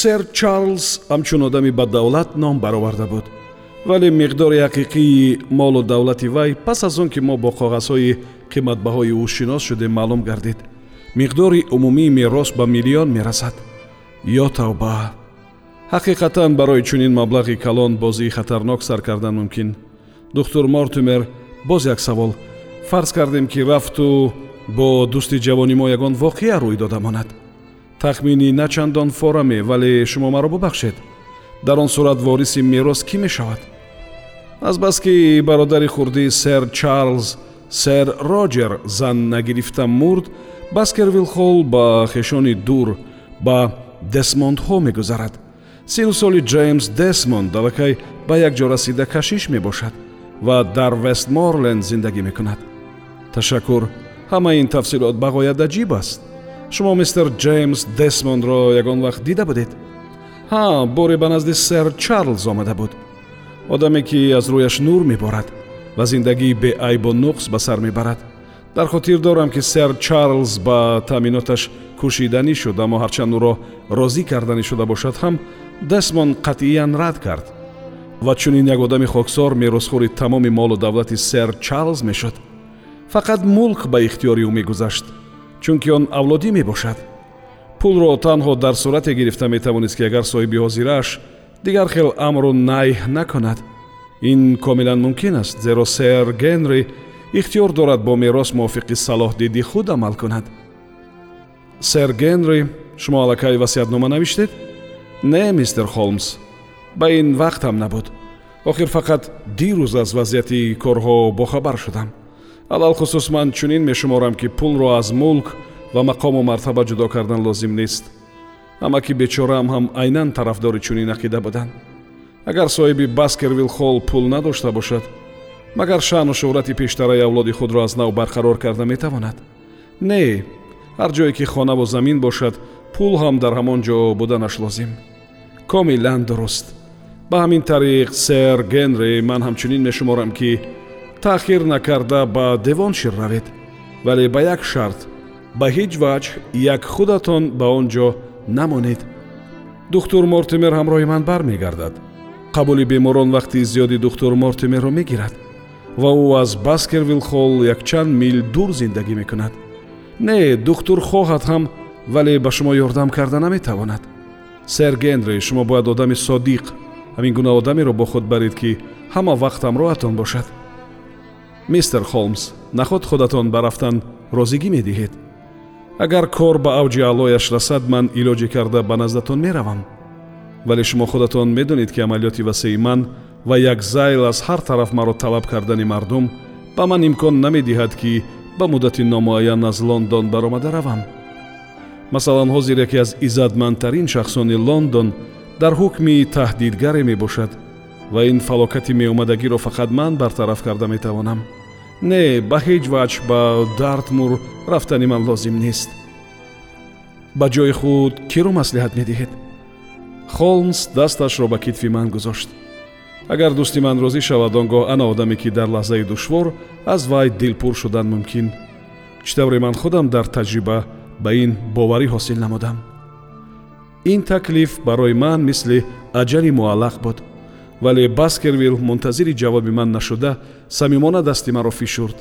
сэр чарлз ҳамчун одами бадавлат ном бароварда буд. Вале миқдори ҳақиқии молу давлати вай пас аз он ки мо бо коғазҳои қиматбаҳои ӯ шинос шудем маълум гардид. Миқдори умумии мерос ба миллион мерасад. Ё тавба! Ҳақиқатан барои чунин маблағи калон бозии хатарнок сар кардан мумкин. Духтур мортимер боз як савол. Фарз кардем ки рафту бо дӯсти ҷавони мо ягон воқеа рӯй дода монад тахмини на чандон фораме вале шумо маро бубахшед. Дар он сурат вориси мерос кӣ мешавад? Азбаски бародари хурдии сэр чарлз сэр роҷер зан нагирифта мурд баскервилл холл ба хешони дур ба десмондҳо мегузарад. Сину соли ҷеймс десмонд аллакай ба як ҷо расида кашиш мебошад ва дар вестморленд зиндагӣ мекунад. Ташаккур ҳамаи ин тафсилот бағоят аҷиб аст шумо мистер ҷеймс десмондро ягон вақт дида будед? Ҳа боре ба назди сэр чарлз омада буд. Одаме ки аз рӯяш нур меборад ва зиндагии беайбу нуқс ба сар мебарад. Дар хотир дорам ки сэр чарлз ба таъминоташ кушиданӣ шуд аммо ҳарчанд ӯро розӣ карданӣ шуда бошад ҳам десмон қатъиян рад кард. Ва чунин як одами хоксор меросхӯри тамоми молу давлати сэр чарлз мешуд. Фақат мулк ба ихтиёри ӯ мегузашт чунки он авлодӣ мебошад. Пулро танҳо дар сурате гирифта метавонист ки агар соҳиби ҳозирааш дигар хел амру най накунад ин комилан мумкин аст зеро сэр генри ихтиёр дорад бо мерос мувофиқи салоҳдиди худ амал кунад. Сэр генри шумо аллакай васиятнома навиштед? Не мистер холмс ба ин вақтам набуд. Охир фақат дирӯз аз вазъияти корҳо бохабар шудам алалхусус ман чунин мешуморам ки пулро аз мулк ва мақому мартаба ҷудо кардан лозим нест. Амаки бечораам ҳам айнан тарафдори чунин ақида буданд. Агар соҳиби баскервилл холл пул надошта бошад магар шаъну шӯҳрати пештараи авлоди худро аз нав барқарор карда метавонад. Не ҳар ҷое ки хонаву замин бошад пул ҳам дар ҳамон ҷо буданаш лозим. Комилан дуруст. Ба ҳамин тариқ сэр генри ман ҳамчунин мешуморам ки таъхир накарда ба девон шир равед. Вале ба як шарт ба ҳеҷ ваҷҳ як худатон ба он ҷо намонед. Духтур мортимер ҳамроҳи ман бармегардад. Қабули беморон вақти зиёди духтур мортимерро мегирад ва ӯ аз баскервилл холл якчанд мил дур зиндагӣ мекунад. Не духтур хоҳад ҳам вале ба шумо ёрдам карда наметавонад. Сэр генри шумо бояд одами содиқ. Ҳамин гуна одамеро бо худ баред ки ҳама вақт ҳамроҳатон бошад мистер холмс наход худатон ба рафтан розигӣ медиҳед? Агар кор ба авҷи аълояш расад ман илоҷе карда ба наздатон меравам. Вале шумо худатон медонед ки амалиёти васеи ман ва як зайл аз ҳар тараф маро талаб кардани мардум ба ман имкон намедиҳад ки ба муддати номуайян аз лондон баромада равам. Масалан ҳозир яке аз иззатмандтарин шахсони лондон дар ҳукми таҳдидгаре мебошад ва ин фалокати меомадагиро фақат ман бартараф карда метавонам. Не ба ҳеҷ ваҷҳ ба дартмур рафтани ман лозим нест. Ба ҷои худ киро маслиҳат медиҳед? Холмс дасташро ба китфи ман гузошт. Агар дӯсти ман розӣ шавад он гоҳ ана одаме ки дар лаҳзаи душвор аз вай дилпур шудан мумкин. Чӣ тавре ман худам дар таҷриба ба ин боварӣ ҳосил намудам. Ин таклиф барои ман мисли аҷали муаллақ буд вале баскервилл мунтазири ҷавоби ман нашуда самимона дасти маро фишурд.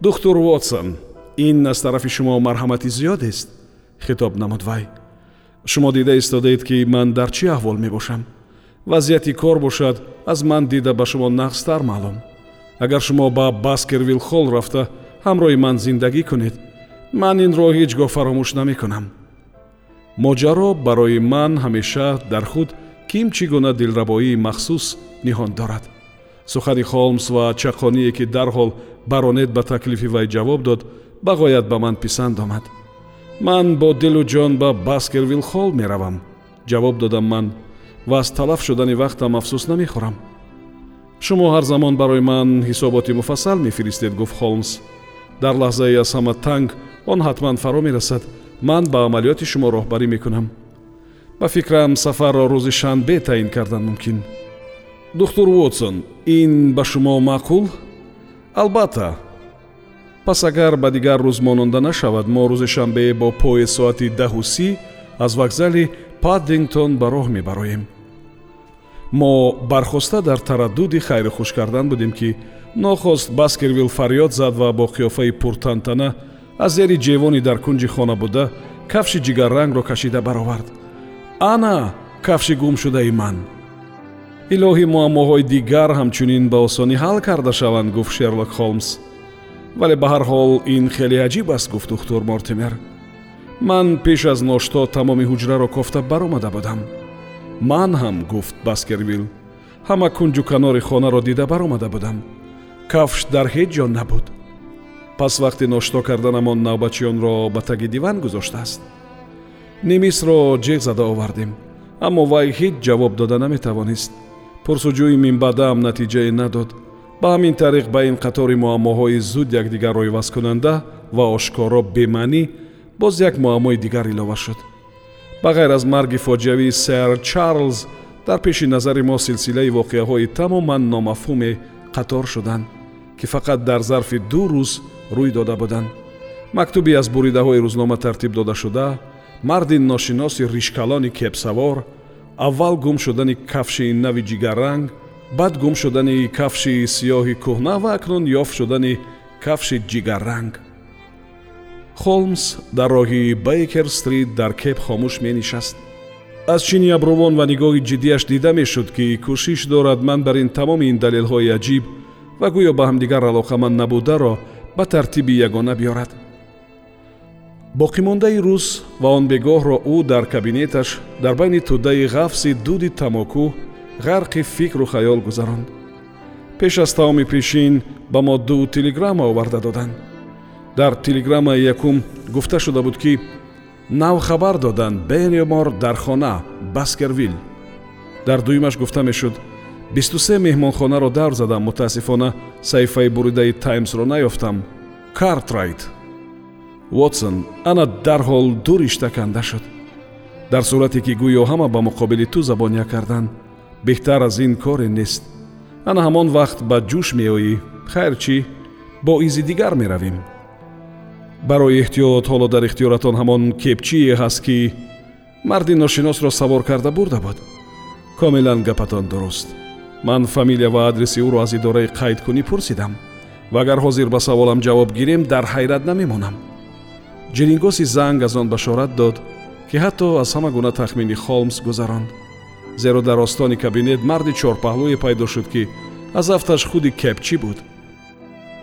Духтур вотсон ин аз тарафи шумо марҳамати зиёдест хитоб намуд вай. Шумо дида истодаед ки ман дар чӣ аҳвол мебошам? Вазъияти кор бошад аз ман дида ба шумо нақстар маълум. Агар шумо ба баскервилл холл рафта ҳамроҳи ман зиндагӣ кунед. Ман инро ҳеҷ гоҳ фаромӯш намекунам. Моҷаро барои ман ҳамеша дар худ ким чӣ гуна дилрабоии махсус ниҳон дорад? Сухани холмс ва чақоние ки дарҳол баронет ба таклифи вай ҷавоб дод ба ғоят ба ман писанд омад. Ман бо дилу ҷон ба баскервилл холл меравам. Ҷавоб додам ман ва аз талаф шудани вақтам афсӯс намехӯрам. Шумо ҳар замон барои ман ҳисоботи муфассал мефиристед гуфт холмс. Дар лаҳзае аз ҳама танг он ҳатман фаро мерасад. Ман ба амалиёти шумо роҳбарӣ мекунам ба фикрам сафарро рӯзи шанбе таъин кардан мумкин. Духтур вотсон ин ба шумо маъқул? Албатта. Пас агар ба дигар рӯз мононда нашавад мо рӯзи шанбе бо пои соати даҳу си аз вокзали паддингтон ба роҳ мебароем. Мо бархоста дар тараддуди хайру хуш кардан будем ки нохост баскервилл фарёд зад ва бо қиёфаи пуртантана аз зери ҷевони дар кунҷи хона буда кафши ҷигаррангро кашида баровард ана кафши гумшудаи ман илоҳи муаммоҳои дигар ҳамчунин ба осонӣ ҳал карда шаванд гуфт шерлок холмс. Вале ба ҳар ҳол ин хеле аҷиб аст гуфт духтур мортимер. Ман пеш аз ношто тамоми ҳуҷраро кофта баромада будам ман ҳам гуфт баскервилл ҳама кунҷу канори хонаро дида баромада будам. Кафш дар ҳеҷ ҷо набуд. Пас вақти ношто карданамон навбатчиёнро ба таги диван гузоштааст немисро ҷеғ зада овардем аммо вай ҳеҷ ҷавоб дода наметавонист. Пурсуҷӯи минбаъдаам натиҷае надод. Ба ҳамин тариқ ба ин қатори муаммоҳои зуд якдигарро ивазкунанда ва ошкоро бемаънӣ боз як муаммои дигар илова шуд. Ба ғайр аз марги фоҷиавии сэр чарлз дар пеши назари мо силсилаи воқеаҳои тамоман номафҳуме қатор шуданд ки фақат дар зарфи ду рӯз рӯй дода буданд. Мактуби аз буридаҳои рӯзнома тартиб додашуда марди ношиноси ришкалони кепсавор аввал гум шудани кафши нави ҷигарранг баъд гум шудани кафши сиёҳи кӯҳна ва акнун ёфт шудани кафши ҷигарранг. Холмс дар роҳи бейкер стрит дар кеп хомӯш менишаст. Аз чини абрувон ва нигоҳи ҷиддиаш дида мешуд ки кӯшиш дорад ман бар ин тамоми ин далелҳои аҷиб ва гӯё ба ҳамдигар алоқаманд набударо ба тартиби ягона биёрад боқимондаи рӯз ва он бегоҳро ӯ дар кабинеташ дар байни тӯдаи ғафси дуди тамоку ғарқи фикру хаёл гузаронд. Пеш аз таоми пешин ба мо ду телеграмма оварда доданд дар телеграммаи якум гуфта шуда буд ки нав хабар доданд бенемор дар хона баскервилл дар дуюмаш гуфта мешуд бисту се меҳмонхонаро давр задам мутаассифона саҳифаи буридаи таймсро наёфтам картрайт вотсон ана дарҳол ду ришта канда шуд. Дар сурате ки гӯё ҳама ба муқобили ту забония карданд беҳтар аз ин коре нест. Ана ҳамон вақт ба ҷӯш меоӣ. Хайр чӣ? Бо изи дигар меравем. Барои эҳтиёт ҳоло дар ихтиёратон ҳамон кепчие ҳаст ки марди ношиносро савор карда бурда буд. Комилан гапатон дуруст. Ман фамилия ва адреси ӯро аз идораи қайдкунӣ пурсидам ва агар ҳозир ба саволам ҷавоб гирем дар ҳайрат намемонам ҷирингоси занг аз он башорат дод ки ҳатто аз ҳама гуна тахмини холмс гузаронд. Зеро дар остони кабинет марди чорпаҳлӯе пайдо шуд ки аз афташ худи кепчӣ буд.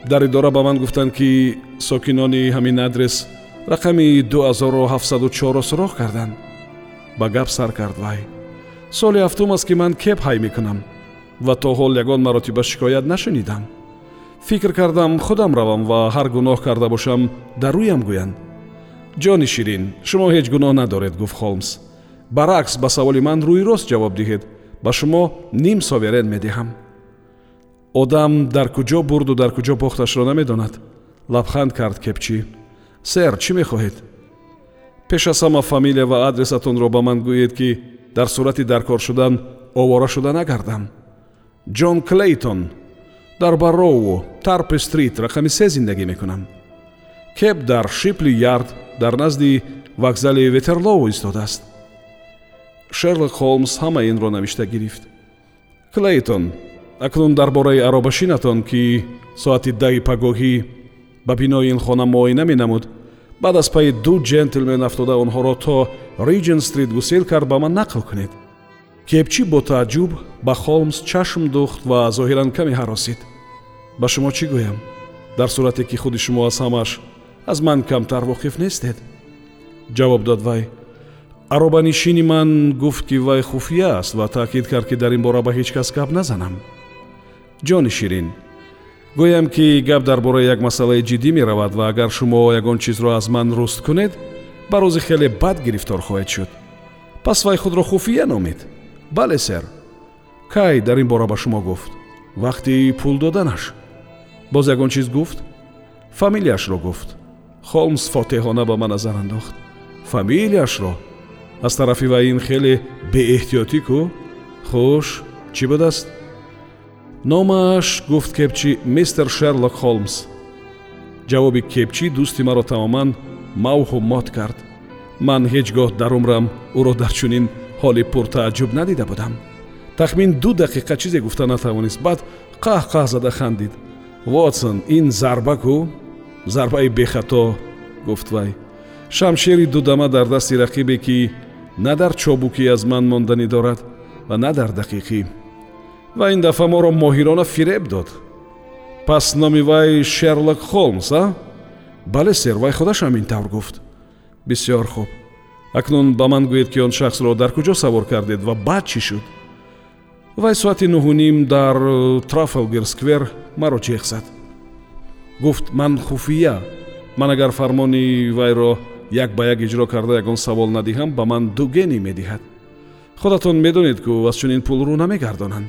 Дар идора ба ман гуфтанд ки сокинони ҳамин адрес рақами 2704ро суроғ карданд. Ба гап сар кард вай. Соли ҳафтум аст ки ман кеп ҳай мекунам ва то ҳол ягон маротиба шикоят нашунидам. Фикр кардам худам равам ва ҳар гуноҳ карда бошам дар рӯям гӯянд ҷони ширин шумо ҳеҷ гуноҳ надоред гуфт холмс. Баръакс ба саволи ман рӯйрост ҷавоб диҳед. Ба шумо ним соверен медиҳам одам дар куҷо бурду дар куҷо бохташро намедонад лабханд кард кепчӣ. Сэр чӣ мехоҳед? Пеш аз ҳама фамилия ва адресатонро ба ман гӯед ки дар сурати даркор шудан овора шуда нагардам. Ҷон клейтон. Дар барроу тарп стрит рақами се зиндагӣ мекунам кеп дар шипли ярд дар назди вокзали ветерлоу истодааст. Шерлок холмс ҳама инро навишта гирифт? Клейтон акнун дар бораи аробашинатон ки соати даҳи пагоҳӣ ба бинои ин хона муоина менамуд баъд аз пайи ду ҷентлмен афтода онҳоро то риҷен стрит гусел кард ба ман нақл кунед. Кепчӣ бо тааҷҷуб ба холмс чашм духт ва зоҳиран каме ҳаросид. Ба шумо чӣ гӯям? Дар сурате ки худи шумо аз ҳамаш аз ман камтар воқиф нестед. Ҷавоб дод вай аробанишини ман гуфт ки вай хуфия аст ва таъкид кард ки дар ин бора ба ҳеҷ кас гап назанам ҷони ширин гӯям ки гап дар бораи як масъалаи ҷиддӣ меравад ва агар шумо ягон чизро аз ман руст кунед ба рӯзи хеле бад гирифтор хоҳед шуд. Пас вай худро хуфия номид бале сэр кай дар ин бора ба шумо гуфт? Вақти пул доданаш. Боз ягон чиз гуфт фамилияшро гуфт холмс фотеҳона ба ман назар андохт. Фамилияшро аз тарафи вай ин хеле беэҳтиётӣ ку. Хуш чӣ будааст номаш гуфт кепчи мистер шерлок холмс. Ҷавоби кепчи дӯсти маро тамоман мавҳу мот кард. Ман ҳеҷ гоҳ дар умрам ӯро дар чунин ҳоли пуртааҷҷуб надида будам. Тахмин ду дақиқа чизе гуфта натавонист. Баъд қаҳ-қаҳ зада хандид. Вотсон ин зарба ку зарбаи бехато гуфт вай. Шамшери дудама дар дасти рақибе ки на дар чобукӣ аз ман монданӣ дорад ва на дар дақиқӣ ва ин дафъа моро моҳирона фиреб дод. Пас номи вай шерлок холмс а? Бале сер вай худаш ҳамин тавр гуфт. Бисёр хуб. Акнун ба ман гӯед ки он шахсро дар куҷо савор кардед ва баъд чӣ шуд. Вай соати нуҳуним дар э, трафалгер сквер маро ҷех зад гуфт ман хуфия. Ман агар фармони вайро як ба як иҷро карда ягон савол надиҳам ба ман ду гени медиҳад. Худатон медонед ку аз чунин пул рӯ намегардонанд.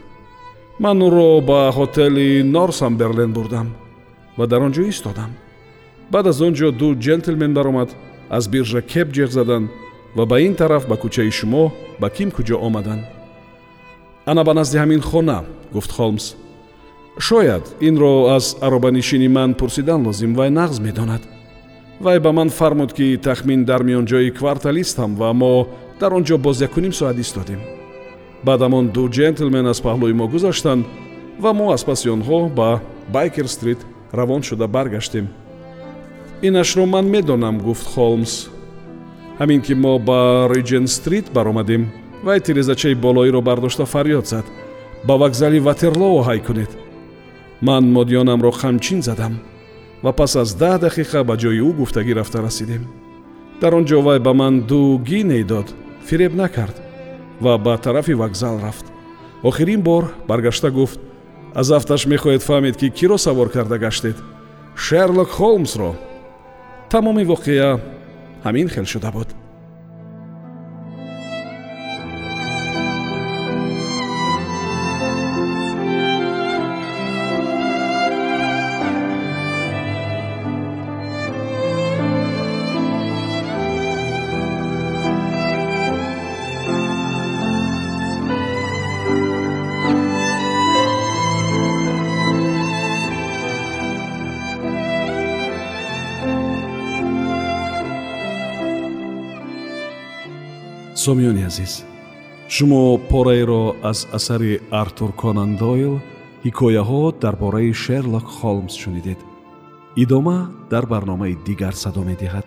Ман ӯро ба ҳотели норсамберлен бурдам ва дар он ҷо истодам. Баъд аз он ҷо ду ҷентлмен баромад аз биржа кеп ҷеғ заданд ва ба ин тараф ба кӯчаи шумо ба ким куҷо омаданд ана ба назди ҳамин хона гуфт холмс шояд инро аз аробанишини ман пурсидан лозим вай нағз медонад. Вай ба ман фармуд ки тахмин дар миёнҷои кварталистам ва мо дар он ҷо боз якуним соат истодем. Баъд ҳамон ду ҷентлмен аз паҳлӯи мо гузаштанд ва мо аз паси онҳо ба байкер стрит равон шуда баргаштем. Инашро ман медонам гуфт холмс. Ҳамин ки мо ба риҷен стрит баромадем. Вай тирезачаи болоиро бардошта фарёд зад. Ба вокзали ватерлоо ҳай кунед ман модиёнамро хамчин задам ва пас аз даҳ дақиқа ба ҷои ӯ гуфтагӣ рафта расидем. Дар он ҷо вай ба ман ду гине дод фиреб накард ва ба тарафи вокзал рафт. Охирин бор баргашта гуфт аз афташ мехоҳед фаҳмед ки киро савор карда гаштед? Шерлок холмсро? Тамоми воқеа ҳамин хел шуда буд сомиёни азиз шумо пораеро аз асари артур конан дойл ҳикояҳо дар бораи шерлок холмс шунидед. Идома дар барномаи дигар садо медиҳад